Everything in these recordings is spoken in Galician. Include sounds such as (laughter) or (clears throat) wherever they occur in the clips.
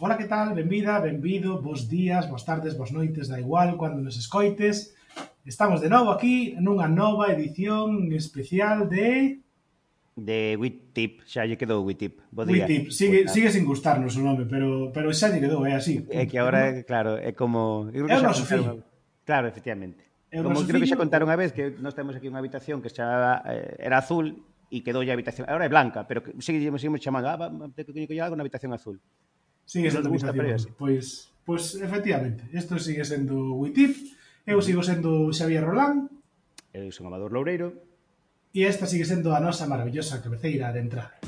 Ola, que tal? Benvida, benvido, bos días, boas tardes, boas noites, da igual, cando nos escoites. Estamos de novo aquí nunha nova edición especial de... De WeTip, xa lle quedou WeTip. Bo día. WeTip, sigue, sigue sin gustarnos o nome, pero, pero xa lle quedou, é así. É que agora, claro, é como... Eu creo que é o noso fillo. Claro, efectivamente. Eu como creo que xa contaron unha vez que nós temos aquí unha habitación que xa eh, era azul e quedou a habitación. Agora é blanca, pero seguimos, seguimos chamando, ah, teño que algo na habitación azul. Sigue sendo gusta Pois, pois efectivamente, isto sigue sendo Witip, eu sigo sendo Xavier Rolán, eu son Amador Loureiro, e esta sigue sendo a nosa maravillosa cabeceira de entrada.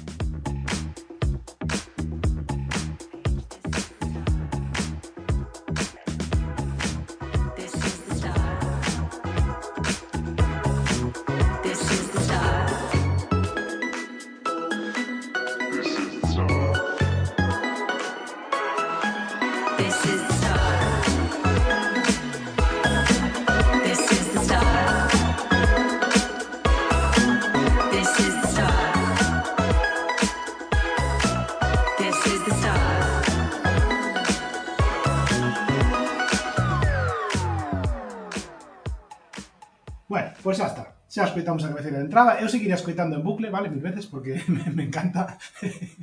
escoitamos a cabeceira de entrada. Eu seguiría escoitando en bucle, vale, mil veces, porque (laughs) me, me encanta.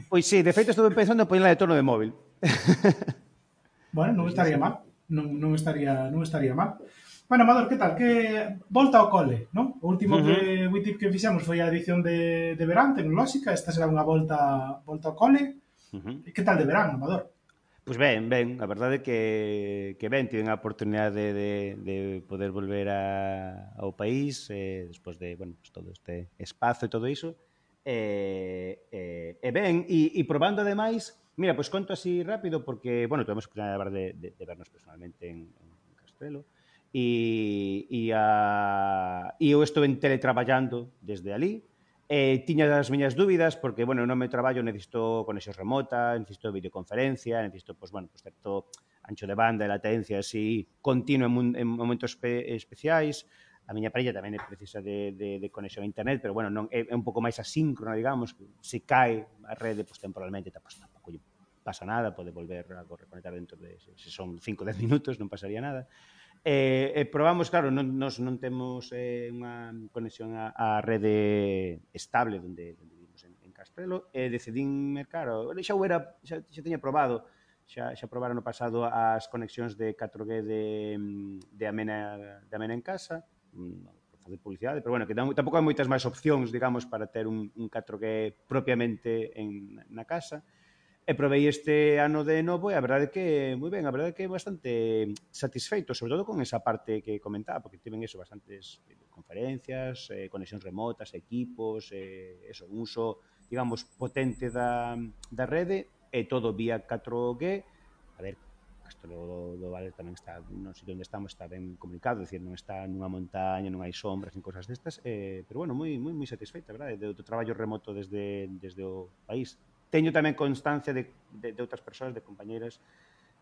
Pois sí, de feito, estuve pensando en poñerla de torno de móvil. (laughs) bueno, non estaría mal. Non, non estaría, non estaría mal. Bueno, Amador, que tal? Que volta ao cole, non? O último uh -huh. que WITIP que fixemos foi a edición de, de verán tecnolóxica, esta será unha volta volta ao cole. Uh -huh. Que tal de verán, Amador? Pois ben, ben, a verdade é que, que ben, tiven a oportunidade de, de poder volver a, ao país eh, despois de, bueno, pues todo este espazo e todo iso. E, eh, eh, eh, ben, e, e probando ademais mira, pois conto así rápido porque, bueno, tuvemos oportunidade de, de, de vernos personalmente en, en Castelo e, e, a, e eu estou en teletraballando desde ali, Eh, tiña as miñas dúbidas porque, bueno, no meu traballo necesito conexión remota, necesito videoconferencia, necesito, pues, bueno, pues, certo ancho de banda e latencia así continuo en, en momentos espe especiais. A miña parella tamén é precisa de, de, de conexión a internet, pero, bueno, non é, é un pouco máis asíncrona, digamos, se cae a rede, pues, temporalmente, pues, tampouco pasa nada, pode volver a reconectar dentro de, se son 5 ou 10 minutos, non pasaría nada eh, eh, probamos, claro, non, nos non temos eh, unha conexión á, á rede estable onde, onde vivimos en, en Castrelo e decidín mercar, xa o era, xa, xa teña probado, xa, xa probaron no pasado as conexións de 4G de, de, Amena, de Amena en casa, mm, facer publicidade, pero bueno, que tampouco hai moitas máis opcións, digamos, para ter un, un 4G propiamente en, na casa. E provei este ano de novo e a verdade que moi ben, a verdade que bastante satisfeito, sobre todo con esa parte que comentaba, porque tiven eso bastantes conferencias, eh, conexións remotas, equipos, eh, eso, un uso, digamos, potente da, da rede e todo vía 4G. A ver, Castro do, do Vale tamén está, non sei onde estamos, está ben comunicado, decir, non está nunha montaña, non hai sombras, nin cosas destas, eh, pero bueno, moi moi moi satisfeita, verdade, do, do traballo remoto desde desde o país. Teño tamén constancia de, de, de outras persoas, de compañeiras,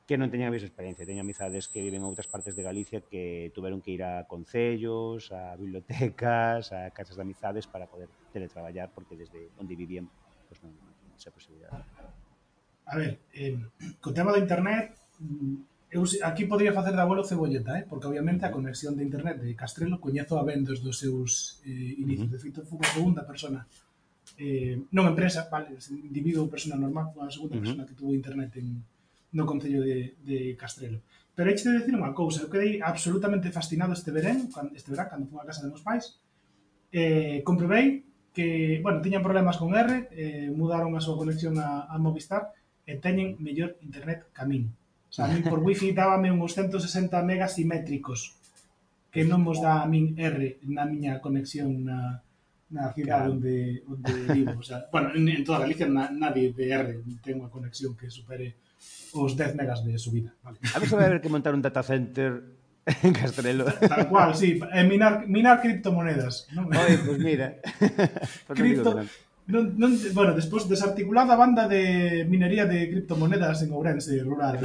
que non teñan a mesma experiencia. Teño amizades que viven en outras partes de Galicia que tuveron que ir a concellos, a bibliotecas, a casas de amizades para poder teletraballar porque desde onde vivían pues non, non esa posibilidade. A ver, eh, co tema da internet, eu aquí podría facer de abuelo cebolleta, eh? porque obviamente a conexión de internet de Castrelo coñezo a ben desde os seus eh, inicios. Uh -huh. De feito, fui a segunda persona eh, non empresa, vale, individuo, ou persona normal, unha segunda uh -huh. persona que tuvo internet en, no Concello de, de Castrelo. Pero hai de decir unha cousa, eu quedei absolutamente fascinado este verán, este verán, cando fui a casa de meus pais, eh, comprobei que, bueno, tiñan problemas con R, eh, mudaron a súa conexión a, a Movistar, e teñen mellor internet que a min. O sea, a min por wifi dábame uns 160 megas simétricos, que non vos dá a min R na miña conexión na, na cidade claro. onde, onde (laughs) vivo. O sea, bueno, en, en toda Galicia na, nadie de R ten unha conexión que supere os 10 megas de subida. Vale. A ver se vai haber que montar un data center (laughs) en Castrelo. Tal cual, sí. E minar, minar criptomonedas. ¿no? Oi, pues mira. (laughs) pues Cripto... Non, non, bueno, despois desarticulada banda de minería de criptomonedas en Ourense rural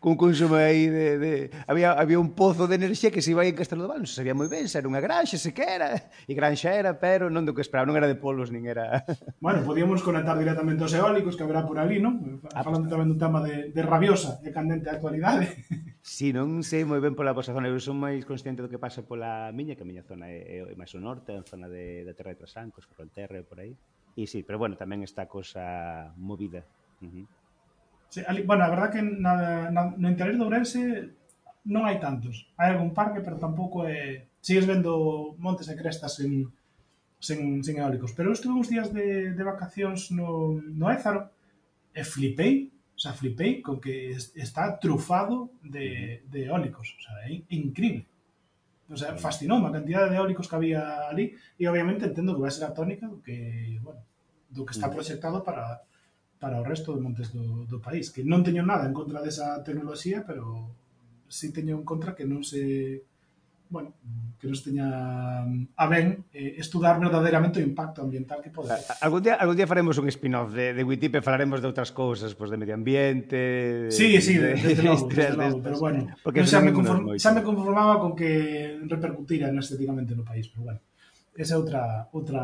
cun consumo aí de, de... Había, había un pozo de enerxía que se iba aí en Castelo de Val, non se sabía moi ben, se era unha granxa, se que era, e granxa era, pero non do que esperaba, non era de polos, nin era... Bueno, podíamos conectar directamente aos eólicos que haberá por ali, non? Ah, Falando tamén dun tema de, de rabiosa e candente actualidade. Si, sí, non sei moi ben pola vosa zona, eu son máis consciente do que pasa pola miña, que a miña zona é, é máis o norte, en zona de, da Terra de Trasancos, Ferrolterra e por aí. E si, sí, pero bueno, tamén está cosa movida. Uh -huh. Sí, ali, bueno, a verdad que na, na, no interior de Ourense non hai tantos. Hai algún parque, pero tampouco é... Sigues vendo montes e crestas sen, sen, sen eólicos. Pero eu estuve uns días de, de vacacións no, no Ézaro e flipei, o sea, flipei con que está trufado de, de eólicos. O sea, é increíble. O sea, fascinou a cantidad de eólicos que había ali e obviamente entendo que vai ser a tónica do que, bueno, do que está proxectado para, para o resto de montes do, do país. Que non teño nada en contra desa tecnoloxía, pero si sí teño en contra que non se bueno, que nos teña mm, a ben eh, estudar verdadeiramente o impacto ambiental que pode ter. Algún día, algún día faremos un spin-off de, de Witip e falaremos de outras cousas, pois de medio ambiente... De, sí, sí, de, de, (laughs) de, logo, pero bueno, Porque xa, me conform, xa me conformaba con que repercutira estéticamente no país, pero bueno, esa é outra, outra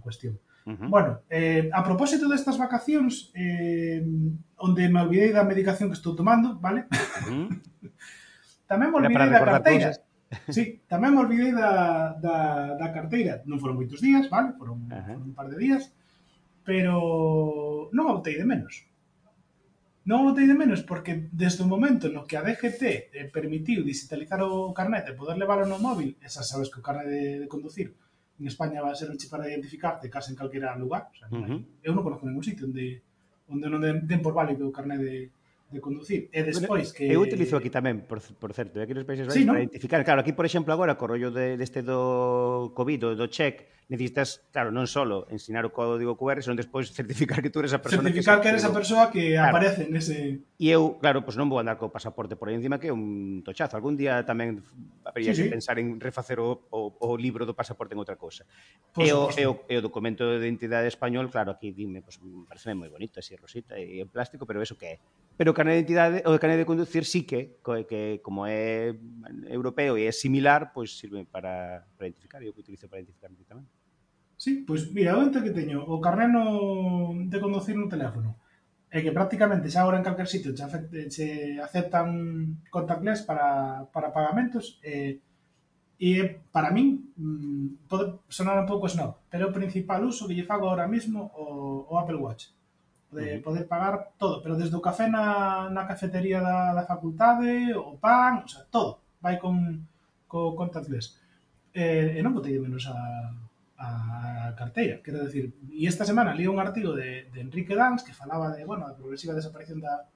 cuestión. -huh. Bueno, eh, a propósito destas vacacións, eh, onde me olvidei da medicación que estou tomando, vale? Uh (laughs) -huh. tamén me olvidei da carteira. Sí, tamén me olvidei da, da, da carteira. Non foron moitos días, vale? Foron, uh -huh. foron un par de días. Pero non a botei de menos. Non a botei de menos porque desde o momento no que a DGT eh, permitiu digitalizar o carnet e poder leválo no móvil, esa sabes que o carnet de, de conducir en España va a ser un chip para identificarte case en calquera lugar. O sea, hai- Ujú. Eu non conozco ningún sitio onde onde non den, den por válido o carnet de, de conducir. E despois que... Eu utilizo aquí tamén, por, por certo, eh, aquí nos países sí, ¿no? para identificar. Claro, aquí, por exemplo, agora, co rollo de, deste do COVID, do, do check, necesitas, claro, non só ensinar o código QR, senón despois certificar que tú eres a persona certificar que... Certificar que eres a persoa que claro. aparece nese... E eu, claro, pois pues non vou andar co pasaporte por aí encima que é un tochazo. Algún día tamén habería sí, que sí. pensar en refacer o, o, o libro do pasaporte en outra cousa. Pues, e, o, e, o, e o documento de identidade español, claro, aquí dime, pois, pues, parece moi bonito, así rosita e en plástico, pero eso que é? Pero o carné de identidade, o carné de conducir sí que, que como é europeo e é similar, pois sirve para, para identificar, e eu que utilizo para identificarme tamén. Sí, pois mira, o ente que teño o carné no, de conducir no teléfono é que prácticamente xa agora en calquer sitio xa se aceptan contactless para, para pagamentos e, e para min mm, pode sonar un pouco snob, pero o principal uso que lle fago agora mismo o, o Apple Watch de poder pagar todo, pero desde o café na, na cafetería da, da facultade, o pan, o sea, todo, vai con, co contactless. E, e non botei de menos a, a carteira, quero decir, e esta semana li un artigo de, de Enrique Dans que falaba de, bueno, da progresiva desaparición da,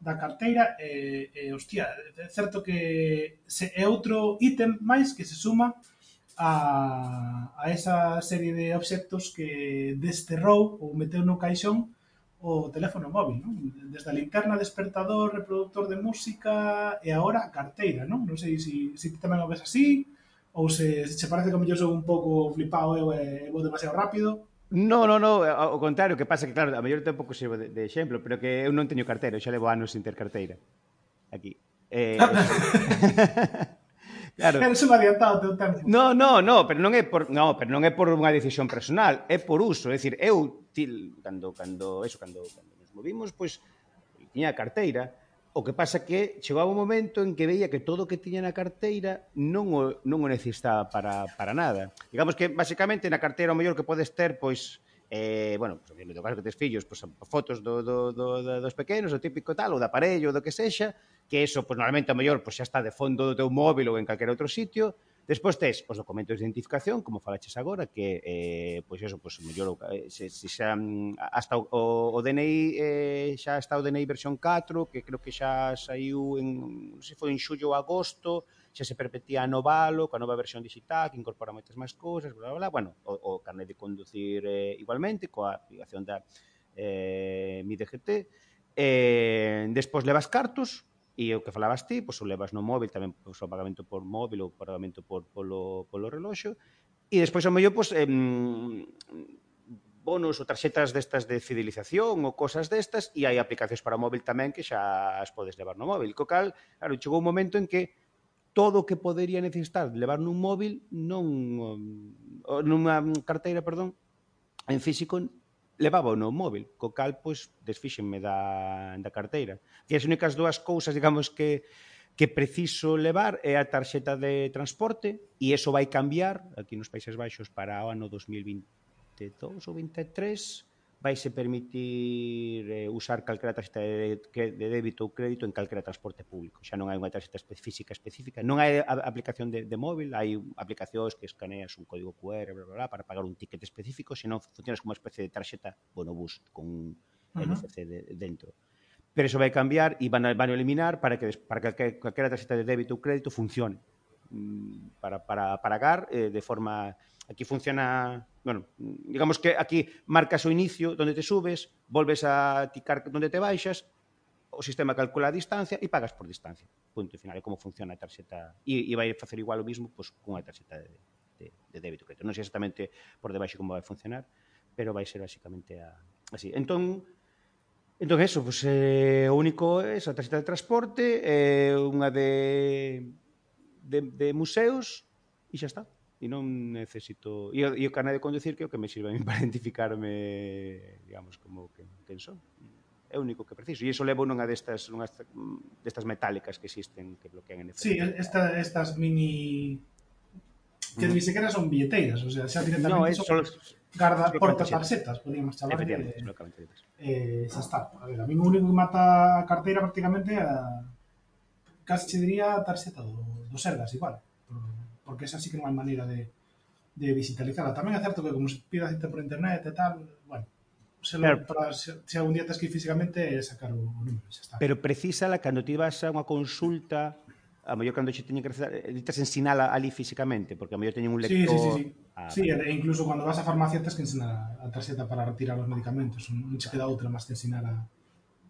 da carteira, e, e hostia, é certo que se é outro ítem máis que se suma a, a esa serie de obxectos que desterrou ou meteu no caixón o teléfono móvil, non? Desde a linterna, despertador, reproductor de música e agora a carteira, non? Non sei se si, si tamén o ves así ou se, se che parece que eu sou un pouco flipado eu e vou demasiado rápido. No, no, no, ao contrario, que pasa que claro, a mellor tempo que sirvo de, de exemplo, pero que eu non teño carteira, eu xa levo anos sin ter carteira. Aquí. Eh, (laughs) Claro. eres un adiantado teu tempo. No, no, no, pero non é por no, pero non é por unha decisión personal, é por uso, é dicir, eu til, cando cando eso cando cando nos movimos, pois pues, tiña carteira, o que pasa que chegaba un momento en que veía que todo o que tiña na carteira non o, non o necesitaba para, para nada. Digamos que basicamente na carteira o mellor que podes ter, pois eh, bueno, pues, no caso que tes fillos, pois, fotos do, do, do, do, dos pequenos, o típico tal, ou da aparello, do que sexa, que eso, pues, normalmente, a mellor, pois, xa está de fondo do teu móvil ou en calquera outro sitio, Despois tes os documentos de identificación, como falaches agora, que, eh, pois eso, pois, mellor, eh, se, se xa, hasta o, o DNI, eh, xa está o DNI versión 4, que creo que xa saiu, en, non sei, foi en xullo ou agosto, xa se perpetía a novalo, coa nova versión digital, que incorpora moitas máis cousas, bla, bla, bla. Bueno, o, o carnet de conducir eh, igualmente, coa aplicación da eh, mi DGT, Eh, despois levas cartos, E o que falabas ti, pois o levas no móvil tamén pois, o pagamento por móvil ou pagamento por, polo, polo reloxo. E despois, ao mellor, pois, em, bonos ou tarxetas destas de fidelización ou cosas destas e hai aplicacións para o móvil tamén que xa as podes levar no móvil. Co cal, claro, chegou un momento en que todo o que podería necesitar levar nun móvil non nunha carteira, perdón, en físico levaba no móvil, co cal, pois, desfíxenme da, da carteira. E as únicas dúas cousas, digamos, que que preciso levar é a tarxeta de transporte e eso vai cambiar aquí nos Países Baixos para o ano 2022 ou 23 vaise permitir eh, usar calquera tarxeta de, de débito ou crédito en calquera transporte público. Xa non hai unha tarxeta física específica, non hai aplicación de, de móvil, hai aplicacións que escaneas un código QR bla, bla, bla, para pagar un ticket específico, senón funcionas como unha especie de tarxeta bonobús con un uh -huh. NFC de, dentro. Pero eso vai cambiar e van a, van a eliminar para que para que calquera tarxeta de débito ou crédito funcione para, para, para pagar eh, de forma aquí funciona, bueno, digamos que aquí marcas o inicio donde te subes, volves a ticar donde te baixas, o sistema calcula a distancia e pagas por distancia. Punto final, é como funciona a tarxeta e, e vai facer igual o mismo pois, cunha tarxeta de, de, de débito crédito. Non sei exactamente por debaixo como vai funcionar, pero vai ser basicamente a, así. Entón, entón eso, pois, eh, o único é esa tarxeta de transporte, eh, unha de, de, de museos e xa está e non necesito e o, e o carné de conducir que é o que me sirve a mí (laughs) para identificarme digamos como que quen son é o único que preciso e iso levo nunha destas nunha destas metálicas que existen que bloquean NFC. Sí, esta, estas mini que mm. ni sequera son billeteiras, o sea, xa directamente no, é, son solo, garda porta tarxetas, podíamos chamar de, eh, xa eh, está. A ver, a mí o único que mata a carteira prácticamente a casi che diría a tarxeta do, do Sergas igual porque esa sí que non hai maneira de, de digitalizarla. Tamén é certo que como se pida cita por internet e tal, bueno, se, lo, claro. para, se, se algún día tens que ir físicamente é sacar o número, xa está. Pero precisala cando ti vas a unha consulta a mellor cando che teñen que recetar, eh, ditas ensinala ali físicamente, porque a mellor teñen un lector... Sí, sí, sí. sí. Ah, sí, vale. e incluso cando vas a farmacia tens que ensinar a tarxeta para retirar os medicamentos, non che queda outra máis que ensinar a,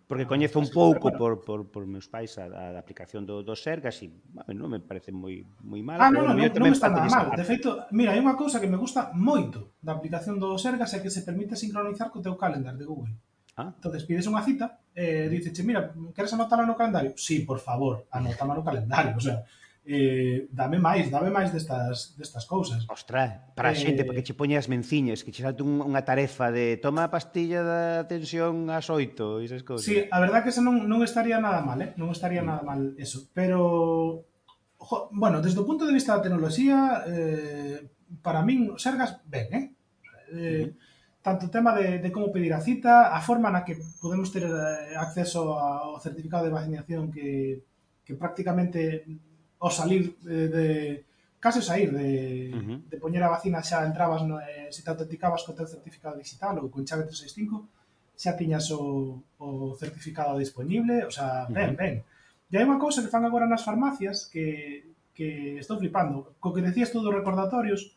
porque ah, coñezo un pouco por, por, por meus pais a, a aplicación do, do Sergas e bueno, non me parece moi moi mala. Ah, non, non, non, non está nada mal. De feito, mira, hai unha cousa que me gusta moito da aplicación do Sergas é que se permite sincronizar co teu calendar de Google. Ah. Entonces pides unha cita, eh, dices, mira, queres anotala no calendario? Sí, por favor, anótala no calendario. O sea, eh, dame máis, dame máis destas, destas cousas. Ostras, para a eh, xente, eh... para que che poñe as menciñas, que che salte un, unha tarefa de toma a pastilla da tensión ás oito e esas cousas. Sí, a verdad que eso non, non estaría nada mal, eh? non estaría nada mal eso, pero... Jo, bueno, desde o punto de vista da tecnoloxía, eh, para min, Sergas, ben, eh? eh uh -huh. Tanto o tema de, de como pedir a cita, a forma na que podemos ter eh, acceso ao certificado de vacinación que, que prácticamente ao salir de, de case sair de, uh -huh. de poñer a vacina xa entrabas, no, eh, se te autenticabas co teu certificado digital ou con chave 365, xa tiñas o, o certificado disponible, o sea, ben, uh -huh. ben. E hai unha cousa que fan agora nas farmacias que, que estou flipando. Co que decías tú dos recordatorios,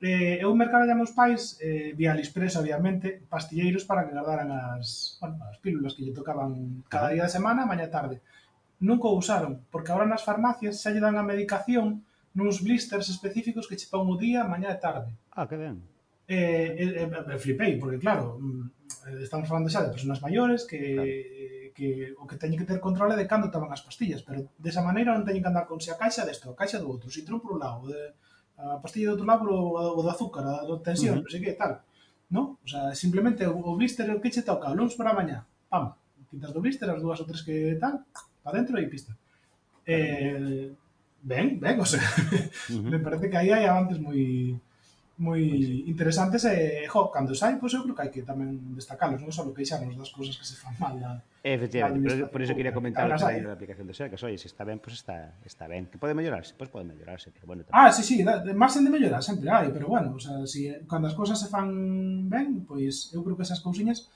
eh, eu mercado a meus pais eh, vía Aliexpress, obviamente, pastilleiros para que guardaran as, bueno, as pílulas que lle tocaban cada día de semana, maña tarde. Uh Nunca o usaron, porque agora nas farmacias xa lle dan a medicación nuns blisters específicos que che pon o día, mañá e tarde. Ah, que ben. Eh, e, eh, flipei, porque claro, mm, estamos falando xa de persoas maiores que claro que o que teñen que ter control é de cando toman as pastillas, pero desa maneira non teñen que andar con se a caixa desto, a caixa do outro, o citrón por un lado, de, a pastilla do outro lado, o, o do azúcar, a do tensión, uh -huh. non sei que, tal. No? O sea, simplemente o, o blister o que che toca, o lunes para mañá, pam, quitas do blister as dúas ou tres que tal, para dentro e pista. Eh, ben, ben, o sea, uh -huh. me parece que aí hai avances moi moi interesantes e, jo, cando sai, pois pues, eu creo que hai que tamén destacalos, non só queixarnos das cousas que se fan mal. na Efectivamente, por, por iso quería comentar o que da aplicación de Sercas, oye, se si está ben, pois pues está, está ben. Que pode mellorarse, pois pues pode mellorarse, pero bueno. Tamén. Ah, sí, sí, marxen de mellorar sempre hai, pero bueno, o sea, si, eh, cando as cousas se fan ben, pois pues, eu creo que esas cousiñas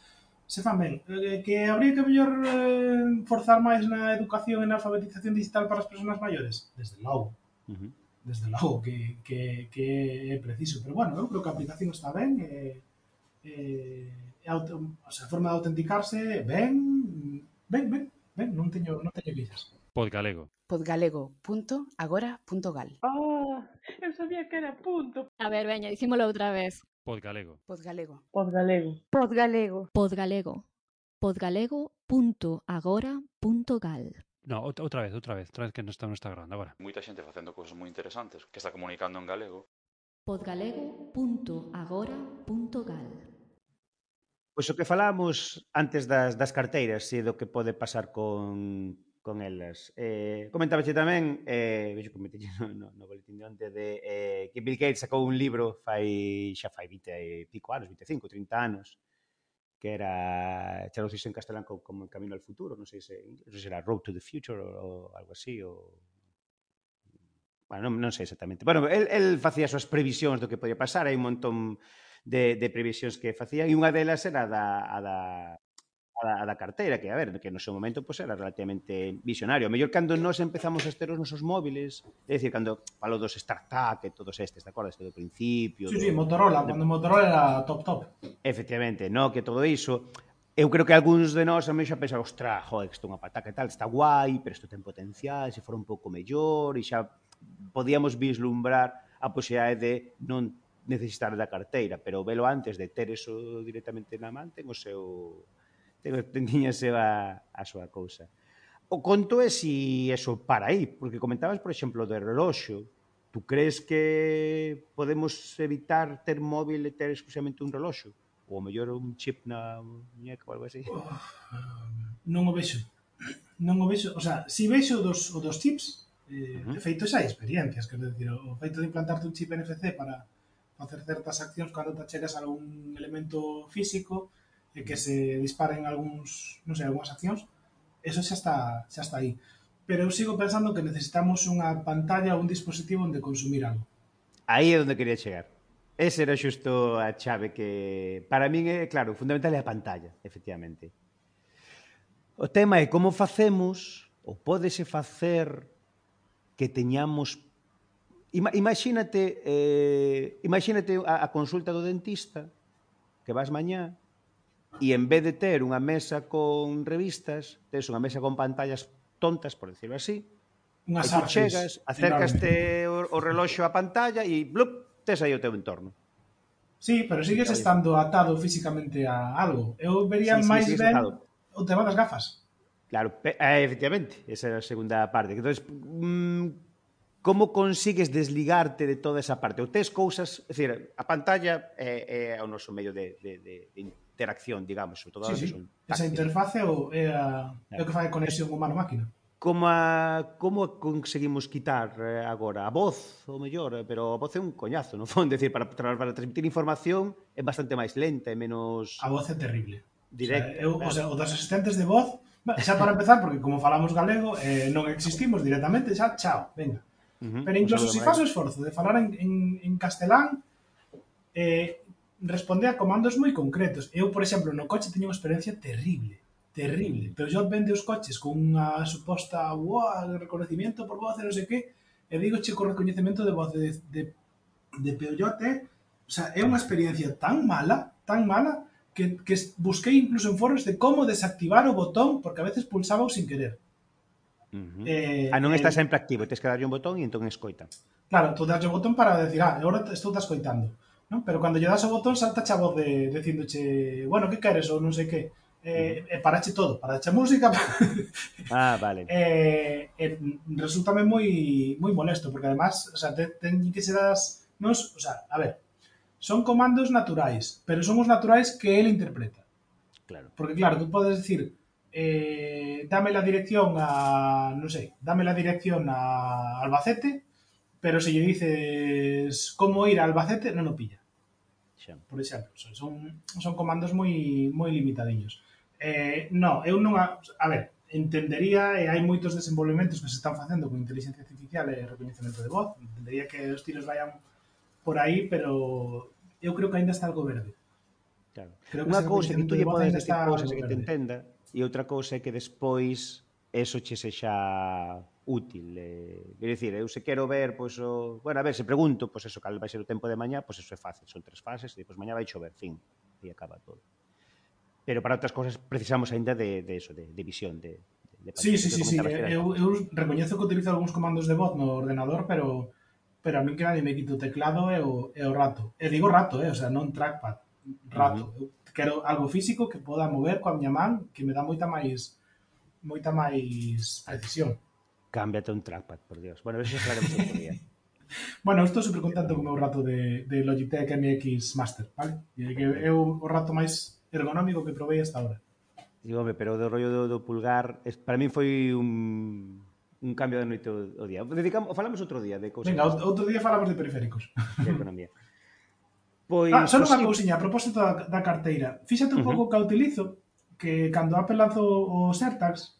se fan ben. Eh, que habría que mellor eh, forzar máis na educación e na alfabetización digital para as persoas maiores? Desde logo. Uh -huh. Desde logo que, que, que é preciso. Pero bueno, eu creo que a aplicación está ben. Eh, e, auto, o sea, a forma de autenticarse ben, ben, ben, ben, non teño, non teño quillas. Podgalego. Podgalego.agora.gal. Oh, ah, eu sabía que era punto. A ver, veña, dicímolo outra vez. Podgalego. Podgalego. Podgalego. Podgalego. Podgalego. Podgalego.agora.gal. No, outra vez, outra vez, outra vez que non está, non está grabando agora. Moita xente facendo cousas moi interesantes que está comunicando en galego. podgalego.agora.gal. Pois o que falamos antes das, das carteiras e do que pode pasar con con elas. Eh, comentábache tamén, eh, vexo que meteche no, no, no boletín de onte, de, eh, que Bill Gates sacou un libro fai, xa fai 20 e pico anos, 25, 30 anos, que era, xa non sei se en castelán como, como Camino al Futuro, non sei se, non sei se era Road to the Future ou, algo así, ou... Bueno, non, non sei exactamente. Bueno, el, el facía as súas previsións do que podía pasar, hai un montón de, de previsións que facía, e unha delas era da, a da a da, da carteira, que a ver, que no seu momento pues, era relativamente visionario. Mellor cando nos empezamos a ter os nosos móviles, é dicir, cando falo dos startup e todos estes, te acordas? Do principio... Sí, do, sí, Motorola, de... cando Motorola era top top. Efectivamente, no, que todo iso, Eu creo que algúns de nós a mí xa pensan, ostra, joder, isto é unha pataca e tal, está guai, pero isto ten potencial, se for un pouco mellor, e xa podíamos vislumbrar a posibilidade de non necesitar da carteira, pero velo antes de ter eso directamente na man, ten o seu tiña (laughs) a, a súa cousa. O conto é si eso para aí, porque comentabas, por exemplo, do reloxo. Tu crees que podemos evitar ter móvil e ter exclusivamente un reloxo? Ou ao mellor un chip na muñeca ou algo así? Non o vexo. Non o vexo. O sea, si vexo dos, o dos chips, eh, uh -huh. de feito xa hai experiencias, quero decir, o feito de implantarte un chip NFC para facer certas accións cando te chegas a algún elemento físico, e que se disparen algúns, non sei, algunhas accións, eso xa está, xa está aí. Pero eu sigo pensando que necesitamos unha pantalla ou un dispositivo onde consumir algo. Aí é onde quería chegar. Ese era xusto a chave que para min é, claro, fundamental é a pantalla, efectivamente. O tema é como facemos ou pódese facer que teñamos imagínate eh, imagínate a, a consulta do dentista que vas mañá e en vez de ter unha mesa con revistas, tes unha mesa con pantallas tontas, por decirlo así, Unhas e chegas, acércaste o, o reloxo á pantalla e blup, tes aí o teu entorno. Sí, pero sigues estando atado físicamente a algo. Eu vería sí, sí, máis ben atado. o tema das gafas. Claro, eh, efectivamente, esa era a segunda parte. Entonces, mmm, como consigues desligarte de toda esa parte? O tes cousas, é dicir, a pantalla é, é o noso medio de, de, de, de interacción, digamos, sobre todo sí, sí. son táctiles. Esa interface ou é, a, é o que fai a conexión humano-máquina? Como, a, como conseguimos quitar eh, agora a voz, ou mellor, eh, pero a voz é un coñazo, non fón? (laughs) Decir, para, para transmitir información é bastante máis lenta e menos... A voz é terrible. Directa. O sea, eu, o, sea, o dos asistentes de voz, xa para empezar, porque como falamos galego, eh, non existimos directamente, xa, chao, venga. Uh -huh, Pero incluso se si faz o esforzo de falar en, en, en castelán, eh, responde a comandos moi concretos. Eu, por exemplo, no coche teño unha experiencia terrible terrible. Pero yo vende os coches con unha suposta wow, reconocimiento por voz e non sei que, e digo che con reconocimiento de voz de, de, de Peugeot o sea, é unha experiencia tan mala, tan mala, que, que busquei incluso en foros de como desactivar o botón, porque a veces pulsaba o sin querer. Uh -huh. eh, ah, non eh, está sempre activo, tens que darlle un botón e entón escoita. Claro, tú das o botón para decir, ah, agora estou te escoitando. ¿No? Pero cando lle das o botón salta a voz de, bueno, que queres ou non sei que. Eh, e parache todo, parache a música. (laughs) Ah, vale. eh, eh, resultame moi moi molesto, porque además, o sea, te, que ser as... Nos, o sea, a ver, son comandos naturais, pero son os naturais que él interpreta. Claro. Porque claro, tú podes decir, eh, dame la dirección a, no sé, dame la dirección a Albacete, Pero se lle dices como ir a Albacete, non o pilla. Xa. Por exemplo, son, son son comandos moi moi limitadiños. Eh, no, eu non a, a ver, entendería e hai moitos desenvolvementos que se están facendo con inteligencia artificial e reconhecimento de voz. Entendería que os tiros vayan por aí, pero eu creo que aínda está algo verde. Claro. Creo que Unha cousa que tú lle podes decir cousas que te entenda e outra cousa é que despois eso che sexa útil. Eh, é dicir, eu se quero ver, pois, o... bueno, a ver, se pregunto, pois, eso, cal vai ser o tempo de mañá, pois, eso é fácil, son tres fases, e, pois, mañá vai chover, fin, e acaba todo. Pero para outras cousas precisamos ainda de, de eso, de, de visión, de, de Sí, sí, sí, sí. Eu, eu recoñezo que utilizo algúns comandos de voz no ordenador, pero pero a mí que nadie me quita o teclado e o, e o rato. E digo rato, eh, o sea, non trackpad, rato. Uh -huh. Eu quero algo físico que poda mover coa miña man, que me dá moita máis moita máis precisión. Cámbiate un trackpad, por Dios. Bueno, eso falaremos outro día. (laughs) Bueno, eu estou super contento co meu rato de, de Logitech MX Master, vale? E que é o, o rato máis ergonómico que provei hasta ahora. Digo, home, pero do rollo do, do pulgar, es, para min foi un, un cambio de noite o, o día. Dedicamos, falamos outro día de cousas. Venga, outro día falamos de periféricos. De (laughs) economía. Pois, ah, só unha cousiña, a propósito da, da carteira. Fíxate un uh -huh. pouco que utilizo, que cando Apple lanzou os AirTags,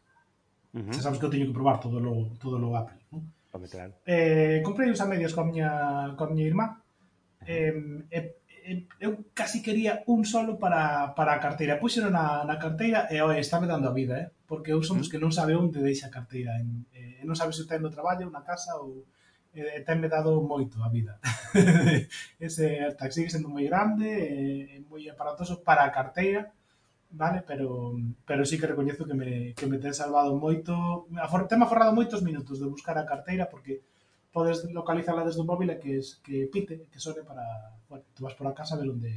Uh -huh. Xa sabes que eu teño que probar todo lo, todo lo Apple. Non? Home, claro. Eh, comprei uns a medias coa miña, coa miña irmá. Eh, eh, eh, eu casi quería un solo para, para a carteira. Puxero na, na carteira e, oi, está me dando a vida, eh? Porque eu son dos uh -huh. que non sabe onde deixa a carteira. En, eh, non sabe se ten no traballo, na casa ou eh, tenme dado moito a vida. (laughs) Ese AirTag sigue sendo moi grande, e, eh, moi aparatoso para a carteira, vale? Pero, pero sí que recoñezo que me, que me ten salvado moito, afor, tema forrado moitos minutos de buscar a carteira porque podes localizarla desde o móvil e que, que pite, que sone para, bueno, tú vas por a casa a ver onde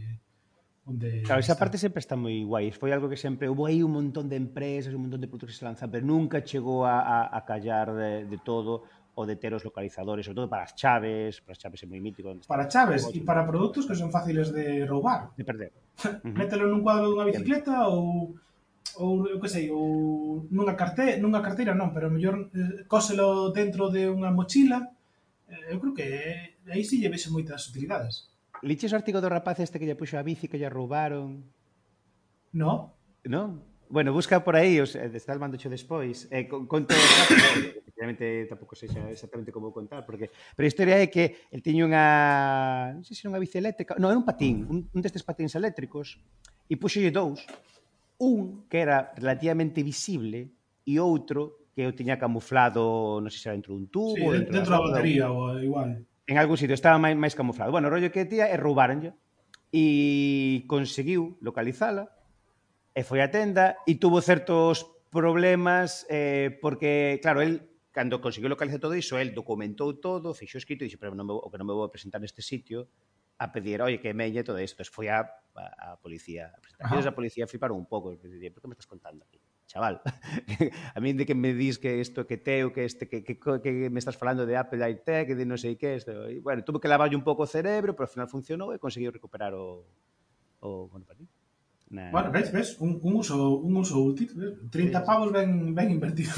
Onde claro, esa está. parte sempre está moi guai. Foi algo que sempre houve aí un montón de empresas, un montón de produtos que se lanzan, pero nunca chegou a, a, a callar de, de todo o de ter os localizadores, sobre todo para as chaves, para as chaves é moi mítico. para chaves e para produtos que son fáciles de roubar. De perder. (laughs) Mételo nun cuadro dunha bicicleta ou ou eu que sei, ou nunha carteira, nunha carteira non, pero mellor eh, cóselo dentro de unha mochila. Eh, eu creo que eh, aí si sí lle vexe moitas utilidades. Liches o artigo do rapaz este que lle puxo a bici que lle roubaron? No. Non? Bueno, busca por aí, os, está el mandocho despois, eh, conto rápido, (coughs) tampouco sexa exactamente como contar, porque, pero a historia é que el tiño unha, non sei se era unha bici eléctrica, non, era un patín, un, un destes patíns eléctricos, e puxolle dous, un que era relativamente visible e outro que o tiña camuflado, non sei se era dentro dun tubo, sí, dentro, dentro da batería, ou igual. En algún sitio, estaba máis, máis camuflado. Bueno, o rollo que tía é roubaronlle e conseguiu localizala e foi á tenda e tuvo certos problemas eh, porque, claro, el cando conseguiu localizar todo iso, el documentou todo, fixo escrito e dixo, pero non me, o que non me vou a presentar neste sitio a pedir, oye, que meñe todo isto. Entón, foi a, a, a policía. A presentacións da policía fliparon un pouco. Dixo, por que me estás contando aquí? Chaval, (laughs) a mí de que me dis que isto que teu, que este que, que, que me estás falando de Apple ITEC, de non sei que, isto. E, bueno, tuve que lavarlle un pouco o cerebro, pero ao final funcionou e conseguiu recuperar o, o bueno, para ti. Na... Bueno, ves, ves, un, un uso, un uso útil, 30 pavos ben, ben invertidos.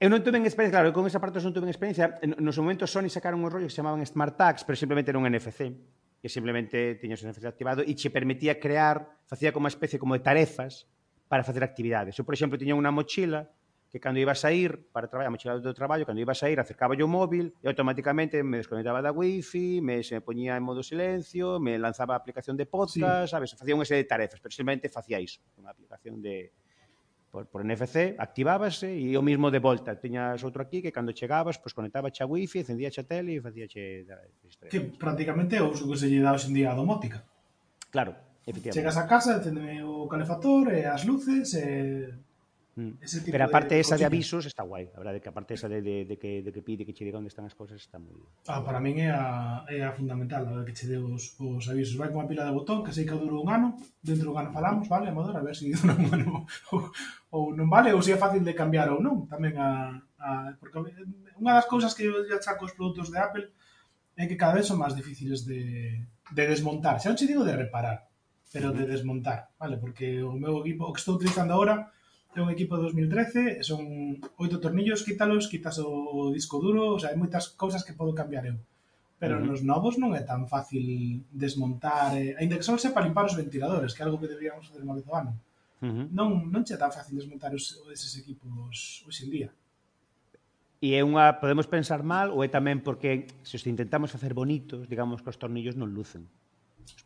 Eu non tuve experiencia, claro, eu con esa parte non tuve experiencia. Nos momentos Sony sacaron un rollo que se chamaban Smart Tags, pero simplemente era un NFC, que simplemente tiñas o NFC activado e che permitía crear, facía como unha especie como de tarefas para facer actividades. Eu, por exemplo, tiña unha mochila que cando iba a sair para traballar, a mochila do traballo, cando iba a sair, acercaba o móvil e automáticamente me desconectaba da wifi, me se me poñía en modo silencio, me lanzaba a aplicación de podcast, sí. sabes, facía unha serie de tarefas, pero simplemente facía iso, unha aplicación de por, por NFC, activábase e o mismo de volta, tiñas outro aquí que cando chegabas, pois pues, conectaba a wifi, encendía a tele e facía che que prácticamente é o uso que se lle dá hoxe en día a domótica. Claro, efectivamente. Chegas a casa, encendeme o calefactor, e as luces, e Mm. Ese tipo Pero a parte de esa de avisos está guai, a verdade que a parte esa de, de, de, que, de que pide que che diga onde están as cousas está moi Ah, para min é a, é a fundamental, a que che dé os, os avisos. Vai con a pila de botón, que sei que dura un ano, dentro do ano falamos, vale, Amador, a ver se (laughs) dura un ano ou, ou non vale, ou se é fácil de cambiar ou non, tamén a, a porque unha das cousas que eu achaco os produtos de Apple é que cada vez son máis difíciles de, de desmontar. Xa non che digo de reparar, pero de desmontar, vale? Porque o meu equipo o que estou utilizando agora é un equipo de 2013, son oito tornillos, quítalos, quitas o disco duro, o sea, hai moitas cousas que podo cambiar eu. Pero uh -huh. nos novos non é tan fácil desmontar, eh, ainda que só para limpar os ventiladores, que é algo que deberíamos fazer máis do ano. Uh -huh. Non non che é tan fácil desmontar os, eses equipos hoxe en día. E é unha, podemos pensar mal, ou é tamén porque se os intentamos facer bonitos, digamos que os tornillos non lucen.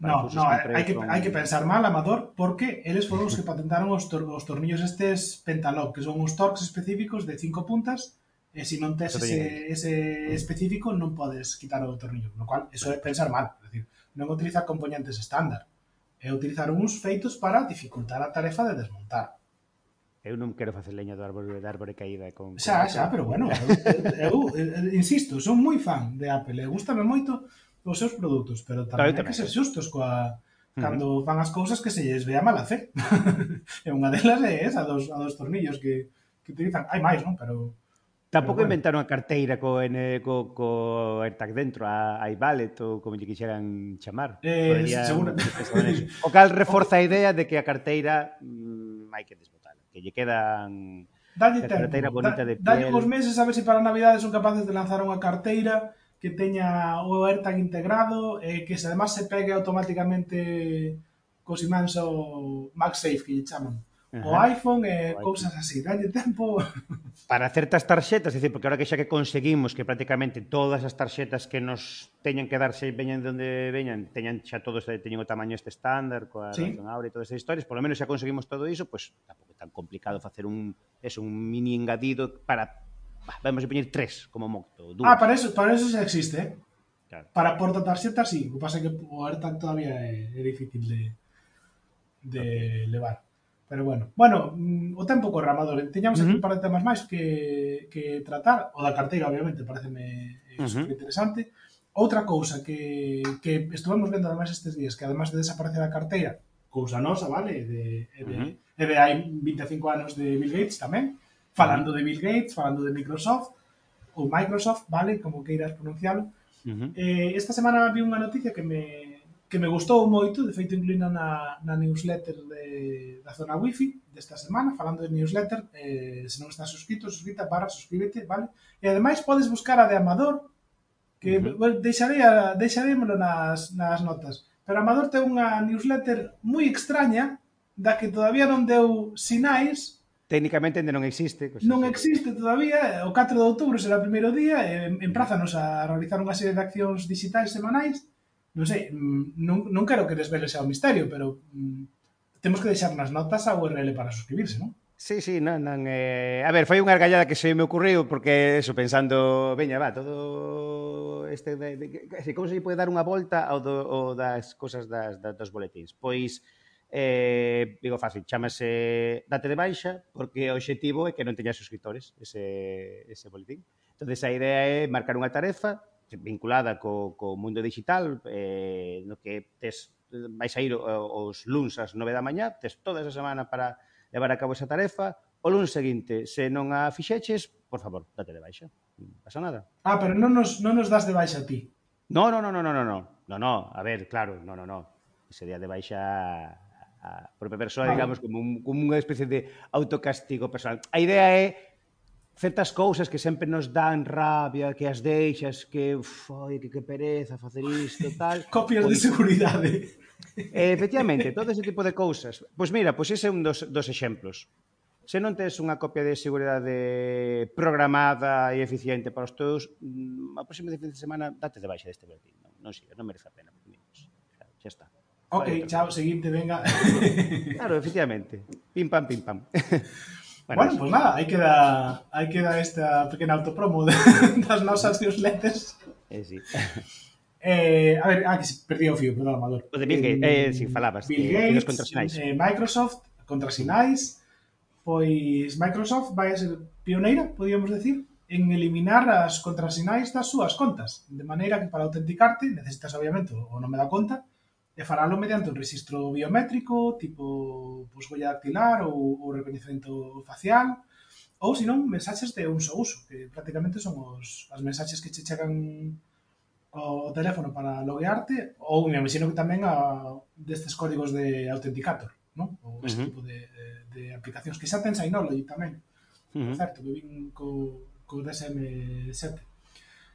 No, no, hai que, hai que pensar mal, Amador, porque eles foron os que (laughs) patentaron os, tor os tornillos estes pentalock, que son uns torques específicos de cinco puntas, e se non tes ese, ese específico non podes quitar o tornillo, no cual eso é pensar mal, é dicir, non utiliza componentes estándar, é utilizar uns feitos para dificultar a tarefa de desmontar. Eu non quero facer leña do árbore de árbore caída con... Xa, xa, pero bueno, eu, eu, eu, eu insisto, son moi fan de Apple, e gustame moito os seus produtos, pero tamén, hai que ser xustos coa cando fan as cousas que se lles vea mala fe. (laughs) e unha delas é esa dos, a dos tornillos que, que utilizan. Hai máis, non? Pero Tampouco bueno. inventaron a carteira co, en, co, co AirTag dentro, a, a iVallet ou como lle quixeran chamar. Eh, Podrían, seguro. (laughs) o cal reforza a idea de que a carteira mmm, hai que desbotala, que lle quedan Dalle tempo, carteira bonita da, de piel. Dalle uns meses a ver se si para Navidades son capaces de lanzar unha carteira que teña o AirTag integrado e que se además se pegue automáticamente cos imáns o MagSafe que lle chaman. Ajá. O iPhone e eh, cousas así, dalle tempo (laughs) para certas tarxetas, é dicir, porque ahora que xa que conseguimos que prácticamente todas as tarxetas que nos teñan que darse veñan de onde veñan, teñan xa todos teñen o tamaño este estándar, coa sí. razón abre e todas esas historias, polo menos xa conseguimos todo iso, pois pues, tampouco é tan complicado facer un, es un mini engadido para bah, vamos a poñer tres, como moito. Ah, para eso, para eso xa existe, eh? Claro. Para por si, sí, o que pasa que o AirTag todavía é, é difícil de, de okay. levar. Pero bueno, bueno, mm, o tempo corre, Amador. Teñamos uh -huh. aquí un par de temas máis que, que tratar. O da carteira, obviamente, pareceme eh, uh -huh. interesante. Outra cousa que, que estuvemos vendo además estes días, que además de desaparecer a carteira, cousa nosa, vale? De, de, uh -huh. e de hai 25 anos de Bill Gates tamén, falando de Bill Gates, falando de Microsoft, ou Microsoft, vale, como queiras pronuncialo. Uh -huh. eh, esta semana vi unha noticia que me, que me gustou moito, de feito incluída na, na newsletter de, da zona wifi desta semana, falando de newsletter, eh, se non estás suscrito, suscrita, barra, suscríbete, vale? E ademais podes buscar a de Amador, que uh -huh. bueno, deixarei, a, deixarémolo nas, nas notas. Pero Amador ten unha newsletter moi extraña, da que todavía non deu sinais, Técnicamente ainda non existe. Pues, non existe todavía, eh, o 4 de outubro será o primeiro día, e emprázanos a realizar unha serie de accións digitais semanais. Non sei, mm, non, non quero que desvele xa o misterio, pero mm, temos que deixar nas notas a URL para suscribirse, non? Sí, sí, non, non, eh... a ver, foi unha argallada que se me ocurriu porque eso pensando, veña, va, todo este de, de, de, como se lle pode dar unha volta ao, do, ao das cosas das, das dos boletins. Pois eh, digo fácil, chamase date de baixa porque o objetivo é que non teña suscriptores ese, ese boletín. entonces a idea é marcar unha tarefa vinculada co, co mundo digital, eh, no que tes, vais a ir os luns ás 9 da mañá, tes toda esa semana para levar a cabo esa tarefa, o luns seguinte, se non a fixeches, por favor, date de baixa. Non pasa nada. Ah, pero non nos, non nos das de baixa a ti. No, no, no, no, no, no, no, no, no, a ver, claro, no, no, no. Ese día de baixa a propia persoa, digamos, como, un, como unha especie de autocastigo personal. A idea é certas cousas que sempre nos dan rabia, que as deixas, que uf, ai, que, que pereza facer isto, tal. Copias pois, de seguridade. Eh, (laughs) efectivamente, todo ese tipo de cousas. Pois mira, pois ese é un dos, dos exemplos. Se non tes unha copia de seguridade programada e eficiente para os teus, mm, a próxima fin de semana date de baixa deste boletín. Non, non sigas, non merece a pena. Xa está. Ok, vale, chao, seguinte, venga. (laughs) claro, efectivamente. Pim, pam, pim, pam. Bueno, (laughs) bueno pues nada, aí queda, aí queda esta pequena autopromo de, (laughs) das nosas newsletters. Eh, sí. Eh, a ver, ah, que perdí o fío, perdón, Amador. O de Bill Gates, eh, eh si sí, falabas. Bill eh, Gates, contra Sinais. Eh, Microsoft, contra Sinais, pois Microsoft vai ser pioneira, podíamos decir, en eliminar as contrasinais das súas contas, de maneira que para autenticarte necesitas obviamente o nome da conta, e faralo mediante un registro biométrico, tipo pois, huella dactilar ou, ou reconhecimento facial, ou senón mensaxes de un só uso, que prácticamente son os, as mensaxes que che chegan ao teléfono para loguearte, ou me imagino que tamén a destes códigos de autenticator, non? Ou este uh -huh. tipo de, de aplicacións que xa ten Synology tamén. Uh -huh. Certo, que vin co, co DSM7.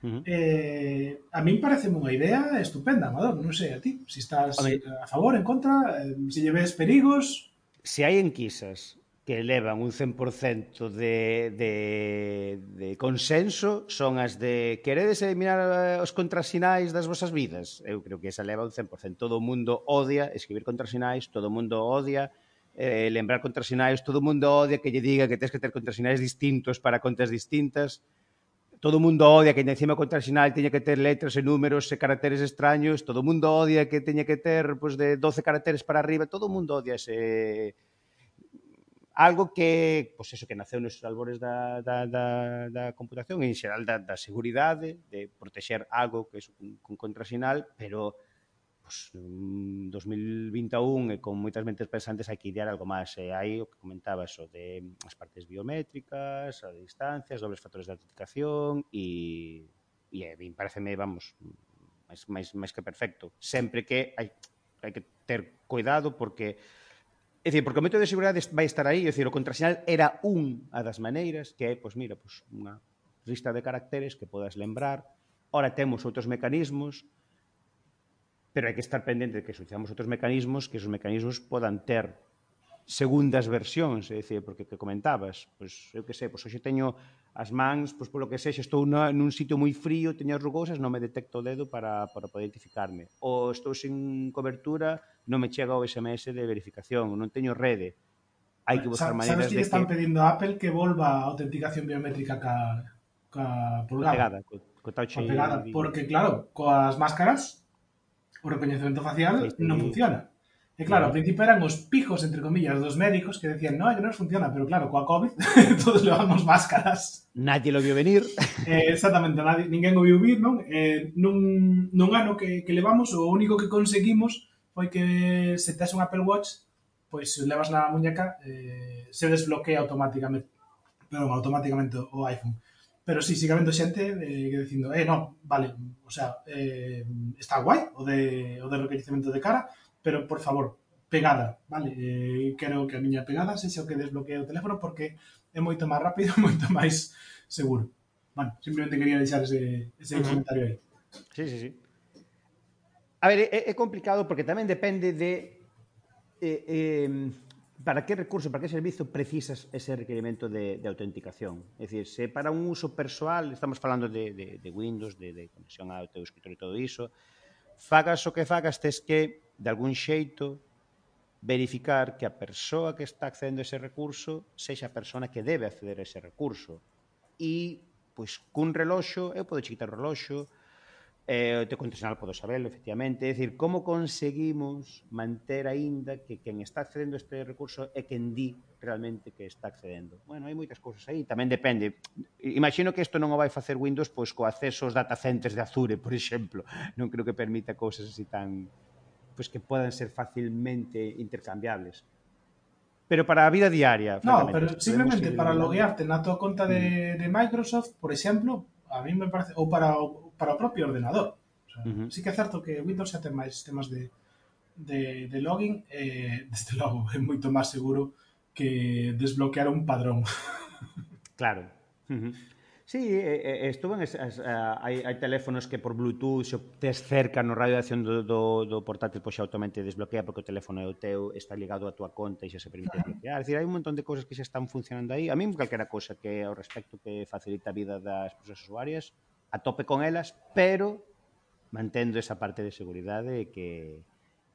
-huh. eh, a min parece unha idea estupenda, Amador, non sei a ti, se si estás a, mí... a favor, en contra, eh, se lle ves perigos... Se hai enquisas que elevan un 100% de, de, de consenso son as de queredes eliminar eh, os contrasinais das vosas vidas. Eu creo que esa leva un 100%. Todo o mundo odia escribir contrasinais, todo o mundo odia eh, lembrar contrasinais, todo o mundo odia que lle diga que tens que ter contrasinais distintos para contas distintas todo o mundo odia que encima o contrasinal teña que ter letras e números e caracteres extraños, todo o mundo odia que teña que ter pues, de 12 caracteres para arriba, todo o mundo odia ese algo que, pois pues eso que naceu nos albores da, da, da, da computación en xeral da, da seguridade, de protexer algo que é un, un contrasinal, pero pues, mm, 2021 e eh, con moitas mentes pensantes hai que idear algo máis. E hai o que comentaba eso de mm, as partes biométricas, a distancias, dobles factores de autenticación e, e eh, a mí pareceme, vamos, máis, máis, máis que perfecto. Sempre que hai, hai que ter cuidado porque É dicir, porque o método de seguridade vai estar aí, é dicir, o contrasinal era un a das maneiras que é, pois mira, pois unha lista de caracteres que podas lembrar. Ora temos outros mecanismos pero hai que estar pendente de que se utilizamos outros mecanismos que esos mecanismos podan ter segundas versións, é dicir, porque que comentabas, pois eu que sei, pois hoxe teño as mans, pois polo que sei, se estou na, nun sitio moi frío, teño as rugosas, non me detecto o dedo para, para poder identificarme. Ou estou sin cobertura, non me chega o SMS de verificación, non teño rede. Hai que buscar maneiras de que... están pedindo a Apple que volva a autenticación biométrica ca, ca pulgada. Pegada, co, co touch pegada, porque claro, coas máscaras o recoñecemento facial sí, non funciona. E claro, ao principio eran os pijos, entre comillas, dos médicos que decían, no, que non funciona, pero claro, coa COVID (laughs) todos levamos máscaras. Nadie lo vio venir. Eh, exactamente, nadie, ninguén o viu vir, non? Eh, nun, nun ano que, que levamos, o único que conseguimos foi que se tes un Apple Watch, pois se levas na muñeca, eh, se desbloquea automáticamente, perdón, automáticamente o iPhone. Pero sí, sigue habendo xente eh, que dicindo, eh, no, vale, o sea, eh, está guai o de, o de reconhecimento de cara, pero por favor, pegada, vale? Eh, quero que a miña pegada sexa o que desbloquea o teléfono porque é moito máis rápido, (laughs) moito máis seguro. Bueno, simplemente quería deixar ese, ese uh -huh. comentario aí. Sí, sí, sí. A ver, é, é complicado porque tamén depende de eh, eh, para que recurso, para que servizo precisas ese requerimento de, de autenticación? É dicir, se para un uso persoal, estamos falando de, de, de Windows, de, de conexión ao teu escritorio e todo iso, fagas o que fagas, tes que, de algún xeito, verificar que a persoa que está accedendo a ese recurso sexa a persona que debe acceder a ese recurso. E, pois, cun reloxo, eu podo quitar o reloxo, Eh, o teu condicional podo saberlo, efectivamente. É dicir, como conseguimos manter aínda que quen está accedendo a este recurso é quen di realmente que está accedendo. Bueno, hai moitas cousas aí, tamén depende. Imagino que isto non o vai facer Windows pois co acceso aos data centers de Azure, por exemplo. Non creo que permita cousas así tan pois que podan ser facilmente intercambiables. Pero para a vida diaria, No, pero simplemente para loguearte na tua conta de, mm. de Microsoft, por exemplo, a mí me parece, ou para para o propio ordenador. O sea, uh -huh. Sí que é certo que Windows xa ten máis sistemas de, de, de login, eh, (laughs) desde logo, é moito máis seguro que desbloquear un padrón. (laughs) claro. Uh -huh. Sí, eh, eh, estuven es, es, hai, hai teléfonos que por Bluetooth se tes cerca no radio de acción do, do, do portátil pois xa automáticamente desbloquea porque o teléfono é o teu, está ligado á tua conta e xa se permite ah. desbloquear. É dicir, hai un montón de cousas que xa están funcionando aí. A mí calquera cousa que ao respecto que facilita a vida das persoas usuarias a tope con elas, pero mantendo esa parte de seguridade e que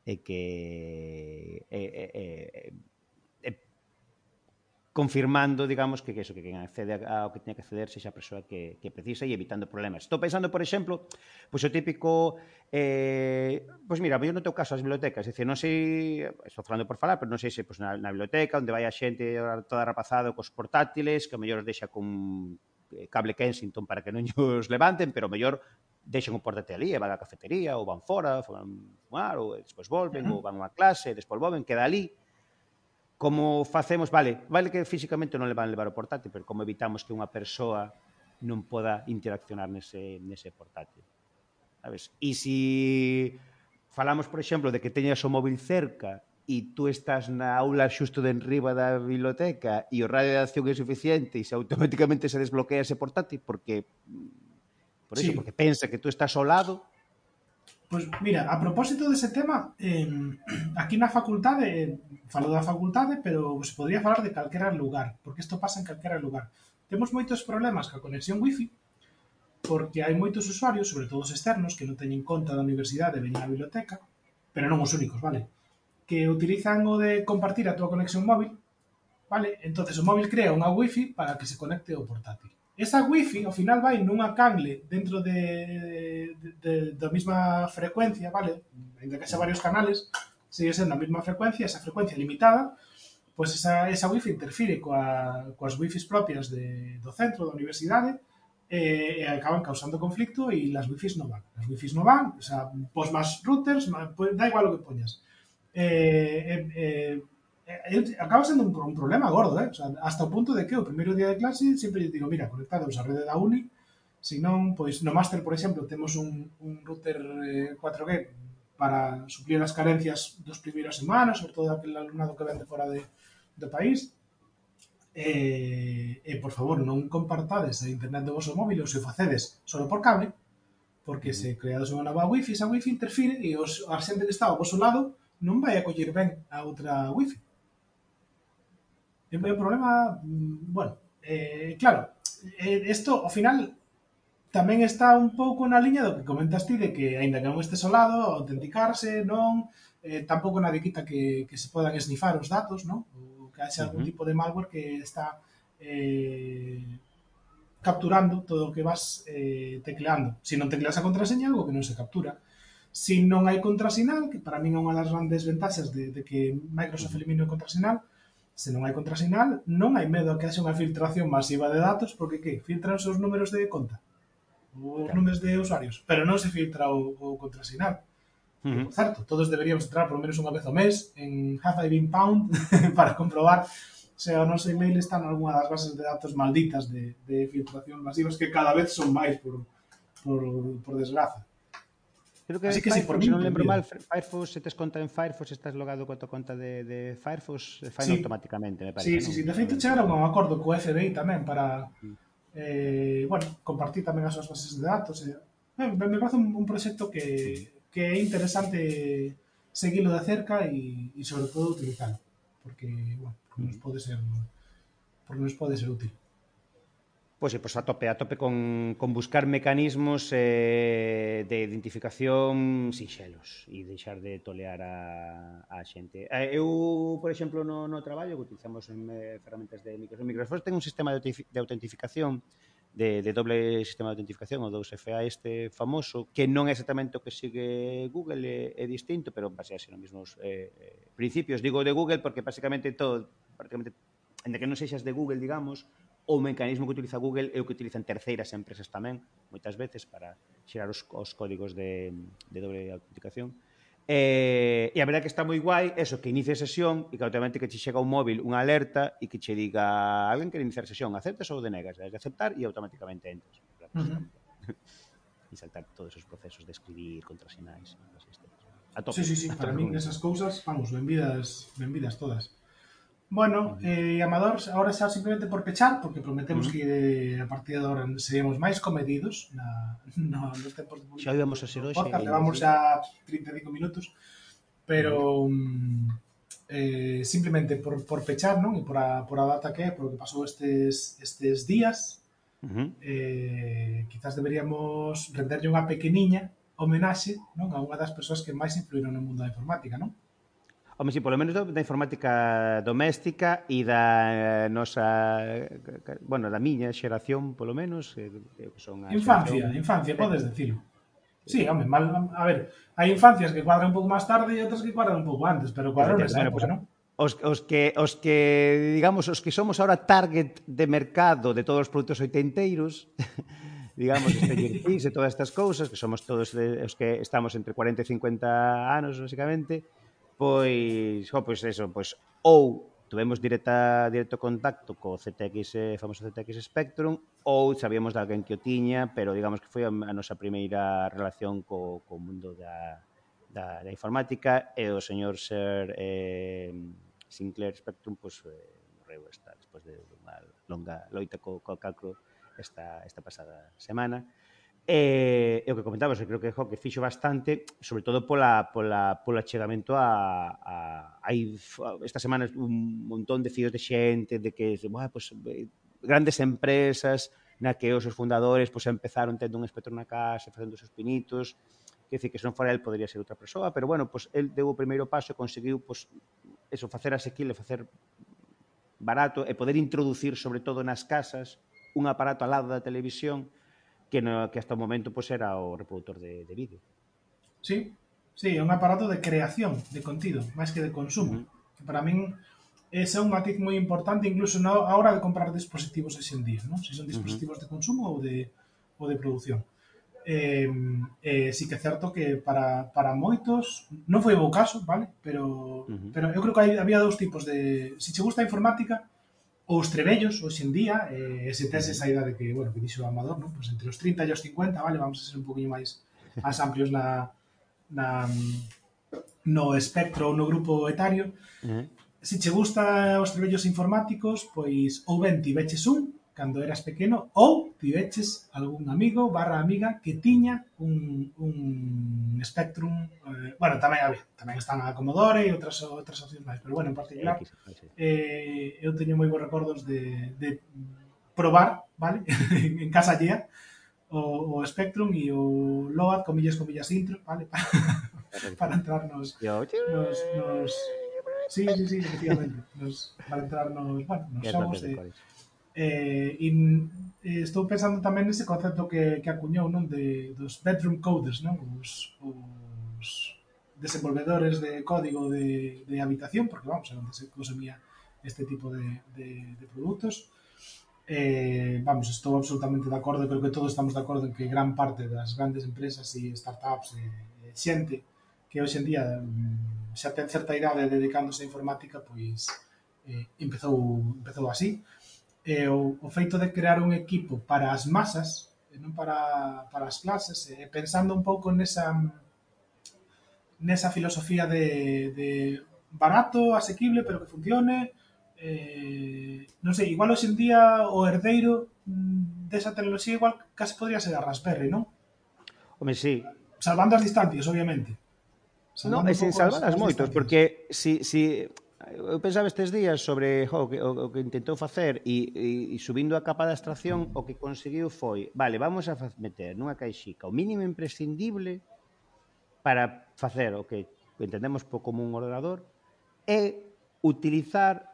e que e, e, e, e, confirmando, digamos, que, que eso, que quen accede ao que teña que acceder sexa a persoa que, que precisa e evitando problemas. Estou pensando, por exemplo, pois o típico eh, pois mira, eu no teu caso as bibliotecas, é dicir, non sei, estou falando por falar, pero non sei se pois, na, na biblioteca onde vai a xente toda rapazada cos portátiles, que mellor os deixa con cable Kensington para que non (laughs) os levanten, pero mellor deixen o portátil ali e van á cafetería ou van fora, van fumar ou despois volven uh -huh. ou van a unha clase, despois volven, queda ali como facemos, vale, vale que físicamente non le van levar o portátil, pero como evitamos que unha persoa non poda interaccionar nese, nese portátil. Sabes? E se si falamos, por exemplo, de que teñas o móvil cerca e tú estás na aula xusto de enriba da biblioteca e o radio de acción é suficiente e se automáticamente se desbloquea ese portátil porque mm, por eso, sí. porque pensa que tú estás ao lado Pois pues mira, a propósito dese tema eh, (clears throat) aquí na facultade falo da facultade, pero se podría falar de calquera lugar, porque isto pasa en calquera lugar temos moitos problemas ca conexión wifi porque hai moitos usuarios, sobre todo os externos, que non teñen conta da universidade veñen á biblioteca, pero non os únicos, vale? que utilizan o de compartir a túa conexión móvil, vale? Entonces o móvil crea unha wifi para que se conecte ao portátil. Esa wifi ao final vai nunha cangle dentro de, de, de, da mesma frecuencia, vale? Ainda que xa varios canales, sigue sendo a mesma frecuencia, esa frecuencia limitada, pois esa, esa wifi interfire coa, coas wifis propias de, do centro, da universidade, e, e acaban causando conflicto e las wifis non van. Las wifis non van, o sea, pos máis routers, má, pois, da igual o que poñas Eh, eh, eh, acaba sendo un, un problema gordo, eh? o sea, hasta o punto de que o primeiro día de clase sempre digo, mira, conectados á rede da uni, se non, pois no máster, por exemplo, temos un, un router eh, 4G para suplir as carencias dos primeiras semanas, sobre todo aquel alumnado que vende fora de, do país, e, e por favor non compartades a internet do vosso móvil ou se o facedes solo por cable porque se creades unha nova wifi, esa wifi interfire e os, a xente que está ao vosso lado non vai a coller ben a outra wifi. É un problema, bueno, eh, claro, isto eh, ao final tamén está un pouco na liña do que comentas ti de que aínda que non este solado, autenticarse, non, eh, tampouco nadie quita que, que se podan esnifar os datos, non? Ou que haxe uh -huh. algún tipo de malware que está eh, capturando todo o que vas eh, tecleando. Se si non tecleas a contraseña, algo que non se captura. Si non hai contrasinal, que para min é unha das grandes ventaxas de, de que Microsoft elimine o contrasinal, se non hai contrasinal, non hai medo a que haxe unha filtración masiva de datos, porque que? Filtran os números de conta, os claro. números de usuarios, pero non se filtra o, o contrasinal. Uh -huh. Por certo, todos deberíamos entrar por menos unha vez ao mes en Half I Been Pound (laughs) para comprobar se o noso email está en algunha das bases de datos malditas de, de filtración masivas que cada vez son máis por, por, por desgraza. Creo que, Así que Firefox, se min, non lembro mal, Firefox, se tes conta en Firefox, estás logado coa tua conta de, de Firefox, fai Sí. automáticamente, me parece. Sí, sí, sí. De feito, chegaron a un acordo co FBI tamén para eh, bueno, compartir tamén as súas bases de datos. Eh. Eh, me me parece un, un proxecto que, que é interesante seguilo de cerca e, e sobre todo utilizarlo. Porque, bueno, porque nos pode ser porque nos pode ser útil. pois, eh, pois a tope, a tope con, con buscar mecanismos eh, de identificación sinxelos e deixar de tolear a, a xente. Eh, eu, por exemplo, no, no traballo que utilizamos en, eh, ferramentas de Microsoft, Microsoft ten un sistema de, de autentificación de, de doble sistema de autentificación, o 2FA este famoso, que non é exactamente o que sigue Google, é, é distinto, pero basease nos mesmos eh, principios. Digo de Google porque basicamente todo, prácticamente, en que non sexas de Google, digamos, o mecanismo que utiliza Google é o que utilizan terceiras empresas tamén, moitas veces, para xerar os, os códigos de, de doble autenticación. Eh, e a verdade que está moi guai eso, que inicie sesión e que automáticamente que che chega un móvil unha alerta e que che diga alguén quer iniciar sesión, aceptas ou denegas? Das de aceptar e automáticamente entras. Uh -huh. e saltar todos esos procesos de escribir contrasinais. A tope. Sí, sí, sí, para mí esas cousas, vamos, benvidas, benvidas todas. Bueno, eh, Amador, ahora xa simplemente por pechar, porque prometemos uh -huh. que a partir de agora seríamos máis comedidos na, (laughs) na, nos tempos de. Xa íbamos a ser hoxe. Podcast, levamos xa 35 minutos, pero uh -huh. Mm, eh, simplemente por, por pechar, non? E por a, por a data que é, por o que pasou estes, estes días, uh -huh. eh, quizás deberíamos renderlle unha pequeniña homenaxe non? a unha das persoas que máis influíron no mundo da informática, non? Home, si, polo menos da informática doméstica e da eh, nosa, bueno, da miña xeración, polo menos, eh, que son a Infancia, xeración... infancia, podes dicilo. Sí, home, mal, a ver, hai infancias que cuadran un pouco máis tarde e outras que cuadran un pouco antes, pero cuadran nesa época, pues, non? Os, os, que, os que, digamos, os que somos ahora target de mercado de todos os produtos oitenteiros, (laughs) digamos, Stranger (laughs) Things e todas estas cousas, que somos todos de, os que estamos entre 40 e 50 anos, basicamente, Pois, oh, pois eso, pois ou tuvemos directa, directo contacto co ZX, eh, famoso ZX Spectrum, ou sabíamos de alguén que o tiña, pero digamos que foi a, a nosa primeira relación co, co mundo da, da, da informática e o señor Sir eh, Sinclair Spectrum pois, eh, morreu esta, despois de unha longa loita co, co cancro esta, esta pasada semana. E, e o que comentabas, eu creo que jo, que fixo bastante, sobre todo pola, pola, polo achegamento a, a, a, esta semana un montón de fíos de xente, de que, bueno, pues, eh, grandes empresas na que os seus fundadores pues, empezaron tendo un espectro na casa, facendo os seus pinitos, que decir, que se non fora el podría ser outra persoa, pero bueno, pues, el deu o primeiro paso e conseguiu pues, eso, facer asequible, facer barato e poder introducir sobre todo nas casas un aparato al lado da televisión que, no, que hasta o momento pues, era o reproductor de, de vídeo. Sí, sí, é un aparato de creación de contido, máis que de consumo. Uh -huh. Que para min ese é un matiz moi importante incluso na hora de comprar dispositivos ese en día, non? Se son dispositivos uh -huh. de consumo ou de, ou de producción. Eh, eh, sí que é certo que para, para moitos non foi o caso, vale? Pero, uh -huh. pero eu creo que hai, había dous tipos de... Se si che gusta a informática, Ou os trebellos, hoxe en día, eh, se tes esa idade que, bueno, que dixo o Amador, non? Pois entre os 30 e os 50, vale, vamos a ser un poquinho máis máis amplios na, na no espectro ou no grupo etario. Uh -huh. Se che gusta os trebellos informáticos, pois ou ben ti veches un, cando eras pequeno ou tiveches algún amigo barra amiga que tiña un, un Spectrum, eh, bueno, tamén había, tamén están a Commodore e outras outras opcións máis, pero bueno, en particular eh, eu teño moi bons recordos de, de probar, vale, (laughs) en casa allea, o, o Spectrum e o Load, comillas, comillas, intro, vale, (laughs) para, para entrar nos, nos, nos, Sí, sí, sí, efectivamente. Nos, para entrar nos, bueno, nos xogos de, Eh, e eh, estou pensando tamén nese concepto que, que acuñou non de, dos bedroom coders, non? Os, os desenvolvedores de código de, de habitación, porque vamos, é onde se consumía este tipo de, de, de produtos. Eh, vamos, estou absolutamente de acordo, creo que todos estamos de acordo en que gran parte das grandes empresas e startups eh, eh, e, e xente que hoxe en día mm, xa ten certa idade dedicándose á informática, pois eh, empezou, empezou así e o, o feito de crear un equipo para as masas e non para, para as clases e pensando un pouco nesa nesa filosofía de, de barato, asequible, pero que funcione eh, non sei, igual hoxe en día o herdeiro mm, desa tecnoloxía igual case podría ser a Raspberry, non? Home, sí. Salvando as distancias, obviamente. Salvando e sen salvar as moitos, porque si, si Eu pensaba estes días sobre jo, o, que, o que intentou facer e, e, e subindo a capa da abstracción o que conseguiu foi, vale, vamos a meter nunha caixica o mínimo imprescindible para facer o que entendemos como un ordenador e utilizar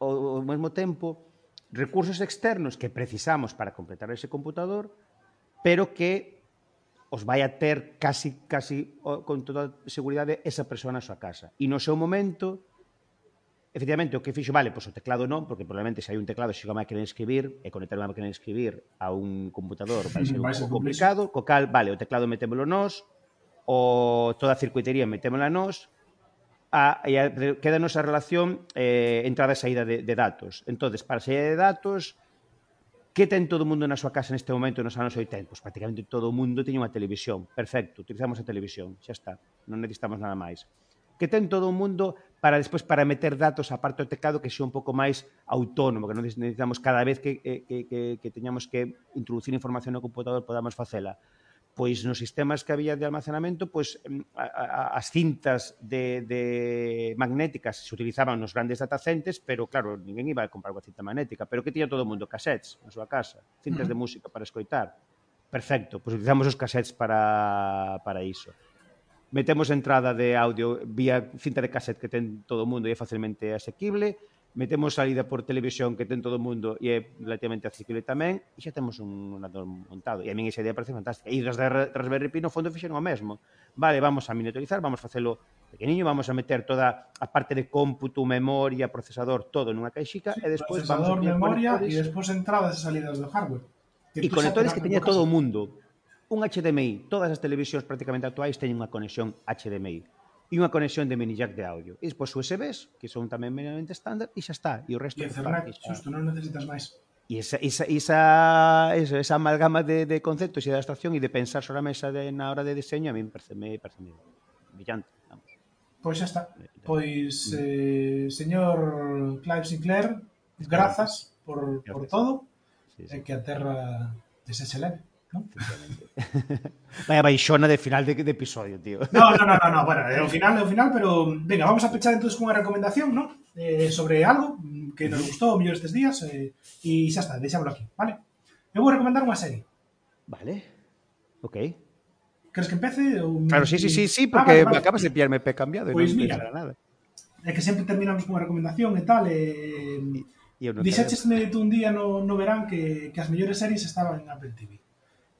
ao, ao mesmo tempo recursos externos que precisamos para completar ese computador, pero que os vai a ter casi casi con toda seguridade esa persoa na súa casa. E no seu momento Efectivamente, o que fixo, vale, pois o teclado non, porque probablemente se hai un teclado xe unha máquina de escribir e conectar unha máquina de escribir a un computador vai ser un (laughs) pouco complicado, co cal, vale, o teclado metémolo nós, o toda a circuitería metémola nós, a, e a, quédanos a relación eh, entrada e saída de, de datos. entonces para saída de datos, Que ten todo o mundo na súa casa neste momento nos anos 80? Pois prácticamente todo o mundo tiña unha televisión. Perfecto, utilizamos a televisión, xa está. Non necesitamos nada máis que ten todo o mundo para despois para meter datos a parte do teclado que sea un pouco máis autónomo, que non necesitamos cada vez que, eh, que, que, que teñamos que introducir información no computador podamos facela. Pois nos sistemas que había de almacenamento, pois mm, a, a, as cintas de, de magnéticas se utilizaban nos grandes datacentes, pero claro, ninguén iba a comprar unha cinta magnética, pero que tiña todo o mundo cassettes na súa casa, cintas de música para escoitar. Perfecto, pois utilizamos os cassettes para, para iso. Metemos entrada de audio vía cinta de cassette que ten todo o mundo e é facilmente asequible. Metemos salida por televisión que ten todo o mundo e é relativamente asequible tamén. E xa temos un, ordenador montado. E a min esa idea parece fantástica. E das de Raspberry Pi no fondo fixeron o mesmo. Vale, vamos a miniaturizar, vamos a facelo pequeniño, vamos a meter toda a parte de cómputo, memoria, procesador, todo nunha caixica sí, e despois vamos a memoria e despois entradas e salidas do hardware. E conectores que teña todo o mundo un HDMI. Todas as televisións prácticamente actuais teñen unha conexión HDMI e unha conexión de mini jack de audio. E despois USBs, que son tamén meramente estándar, e xa está. E o resto... E Ethernet, xusto, non necesitas máis. E esa, esa, esa, esa, esa amalgama de, de conceptos e de abstracción e de pensar sobre a mesa de, na hora de diseño a mí me parece, me parece brillante. Vamos. Pois xa está. Eh, eh, pois, mm. eh, señor Clive Sinclair, grazas por, por todo. Sí, sí. Que a terra desexeleve. ¿no? (laughs) Vaya baixona de final de, de episodio, tío. No, no, no, no, no. bueno, eh, é o final, é o final, pero venga, vamos a pechar entonces cunha recomendación, ¿no? Eh, sobre algo que nos gustou mellor estes días e eh, xa está, deixámoslo aquí, vale? Eu vou recomendar unha serie. Vale. Ok. Crees que empece? Ou... Claro, sí, sí, sí, sí, ah, porque ah, vale, vale. acabas de pillarme pe cambiado. Pois pues eh, no mira, nada. é que sempre terminamos cunha recomendación e tal, e... Eh, Dixaxesme tú un día no, no verán que, que as mellores series estaban en Apple TV.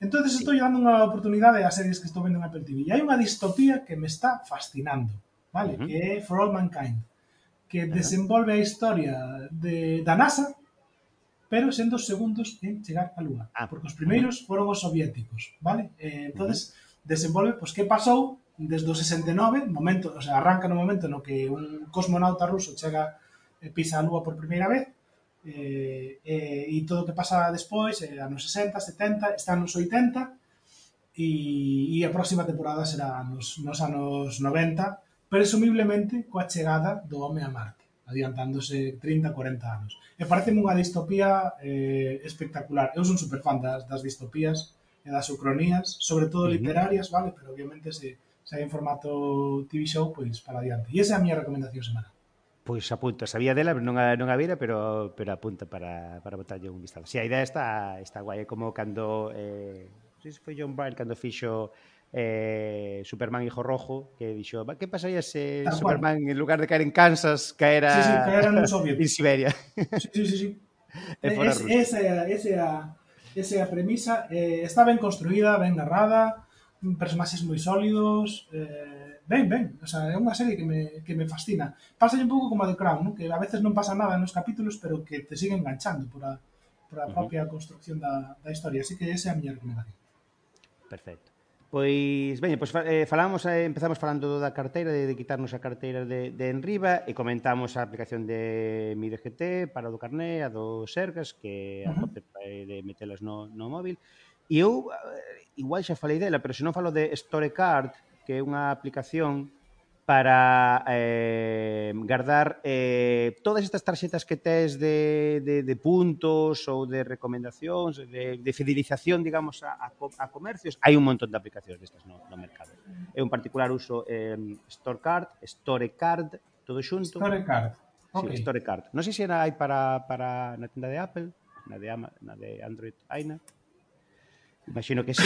Entonces sí. estou dando unha oportunidade ás series que estou vendo en Apple TV. E hai unha distopía que me está fascinando, vale? Uh -huh. Que é For All Mankind, que uh -huh. desenvolve a historia de, da NASA, pero sendo os segundos en chegar á Lúa. Ah, porque os primeiros foron os soviéticos, vale? Eh, entonces uh -huh. desenvolve pois que pasou desde o 69, momento, o sea, arranca no momento no que un cosmonauta ruso chega eh, pisa a Lúa por primeira vez eh, eh, e todo o que pasa despois, eh, anos 60, 70, está nos 80, e, e a próxima temporada será nos, nos anos 90, presumiblemente coa chegada do home a Marte, adiantándose 30, 40 anos. E parece unha distopía eh, espectacular. Eu son superfan das, das distopías e das ucronías, sobre todo literarias, vale, pero obviamente se, se hai en formato TV show, pois para adiante. E esa é a miña recomendación semanal. Pois apunta, sabía dela, non a, non a vira, pero, pero apunta para, para botarlle un vistazo. Si, a idea está, está guai, é como cando... Eh, non sei se foi John Byrne cando fixo eh, Superman Hijo Rojo, que dixo, que pasaría se ah, Tal Superman, cual. en lugar de caer en Kansas, caera, sí, sí, caera en (laughs) Siberia? Sí, sí, sí. sí. (laughs) e es, esa, esa, esa premisa eh, está ben construída, ben narrada, personaxes moi sólidos, eh, ben, ben, o sea, é unha serie que me, que me fascina. Pásalle un pouco como a The Crown, ¿no? que a veces non pasa nada nos capítulos, pero que te sigue enganchando por a, por a uh -huh. propia construcción da, da historia. Así que esa é a miña recomendación. Perfecto. Pois, veña, pois eh, falamos, eh, empezamos falando da carteira, de, de quitarnos a carteira de, de enriba e comentamos a aplicación de MireGT para o do carné, a do Sergas, que uh -huh. a de metelas no, no móvil. E eu, eh, igual xa falei dela, pero se non falo de Storycard, que é unha aplicación para eh, guardar eh, todas estas tarxetas que tes de, de, de puntos ou de recomendacións, de, de fidelización, digamos, a, a, a comercios. Hai un montón de aplicacións destas no, no mercado. Eu en particular uso eh, Storecard, Storecard, todo xunto. Storecard. Okay. Sí, Storecard. Non sei se era hai para, para na tenda de Apple, na de, Ama, na de Android, hai na. Imagino que sí.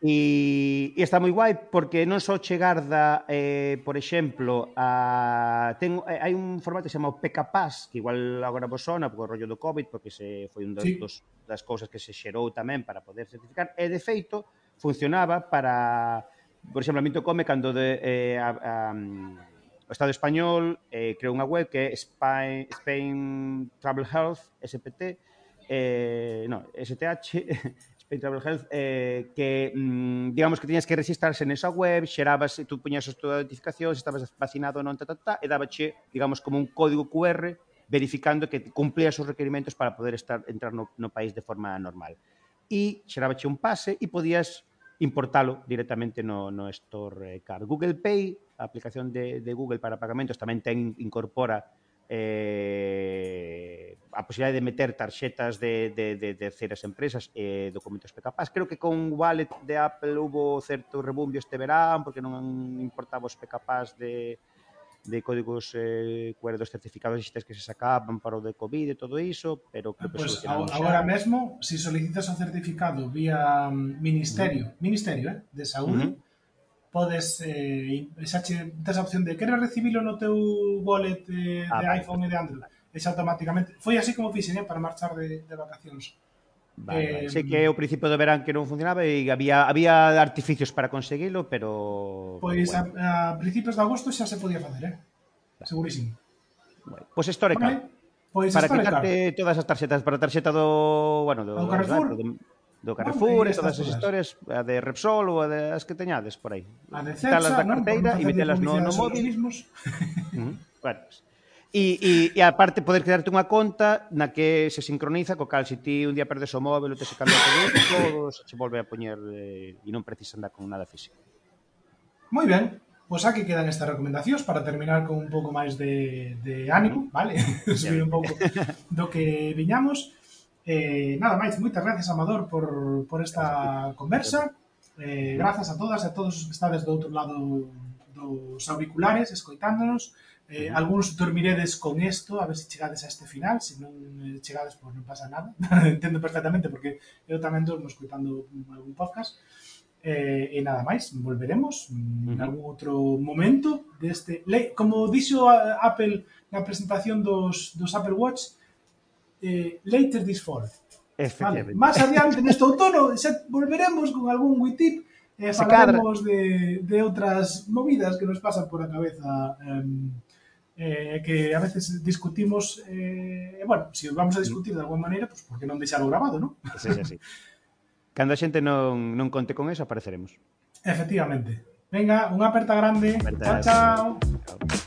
E, e está moi guai porque non só chegar da, eh, por exemplo, a, ten, eh, hai un formato que se chama o PKPAS, que igual agora vos sona por rollo do COVID, porque se foi un dos, sí. dos, das cousas que se xerou tamén para poder certificar, e de feito funcionaba para, por exemplo, a mí tocome cando de, eh, a, a, o Estado español eh, creou unha web que é Spain, Spain Travel Health, SPT, eh, no, STH, (laughs) en Travel Health eh, que, mm, digamos que tiñas que registrarse nesa web, xerabas, tú puñas a tua notificación, se estabas vacinado ou non, ta, ta, ta, e dabache, digamos, como un código QR verificando que cumplías os requerimentos para poder estar entrar no, no país de forma normal. E xerabache un pase e podías importalo directamente no, no Store eh, Card. Google Pay, a aplicación de, de Google para pagamentos, tamén ten incorpora eh, a posibilidade de meter tarxetas de, de, de de terceiras empresas e eh, documentos pecapás. Creo que con Wallet de Apple hubo certo rebumbio este verán porque non importaba os pecapás de, de códigos eh, QR dos certificados existentes que se sacaban para o de COVID e todo iso, pero creo que pues, agora mesmo, se si solicitas o certificado vía mm, ministerio, mm. ministerio, eh, de saúde, mm podes eh, xa che, tes a opción de queres recibilo no teu wallet eh, ah, de ah, iPhone e de Android e xa automáticamente foi así como fixen eh, para marchar de, de vacacións Vale, eh. Sei que o principio do verán que non funcionaba e había había artificios para conseguilo, pero Pois pues, bueno. a, a principios de agosto xa se podía facer, eh? Segurísimo. Bueno, pois pues Vale. Pois pues para quitarte todas as tarxetas, para a tarxeta do, bueno, do, do Carrefour, do, do, do Carrefour e todas as historias, a de Repsol ou a de, as que teñades por aí. A de da carteira non? e metelas no, no móvil. Mismos. Uh (laughs) -huh. Bueno, E, e, e aparte poder crearte unha conta na que se sincroniza co cal se ti un día perdes o móvil ou te se cambia o teléfono (coughs) se volve a poñer eh, e non precisa andar con nada físico. Moi ben, pois aquí quedan estas recomendacións para terminar con un pouco máis de, de ánimo, vale? (laughs) Subir un pouco (laughs) do que viñamos. Eh, nada máis, moitas gracias, Amador, por, por esta conversa. Eh, grazas a todas e a todos os que estades do outro lado dos auriculares, escoitándonos. Eh, algúns dormiredes con isto, a ver se chegades a este final, se non eh, chegades, pois non pasa nada. (laughs) Entendo perfectamente, porque eu tamén dormo escoitando algún podcast. Eh, e nada máis, volveremos uh -huh. en algún outro momento deste... Como dixo Apple na presentación dos, dos Apple Watch, eh, Later This Fall. Vale, más adiante neste outono xa volveremos con algún WeTip e eh, Se falaremos de, de outras movidas que nos pasan por a cabeza em, eh, que a veces discutimos eh, bueno, se si vamos a discutir de alguma maneira, pues porque non deixalo grabado, non? Sí, sí, sí. Cando a xente non, non conte con eso, apareceremos. Efectivamente. Venga, unha aperta grande. Aperta, chao, chao. chao.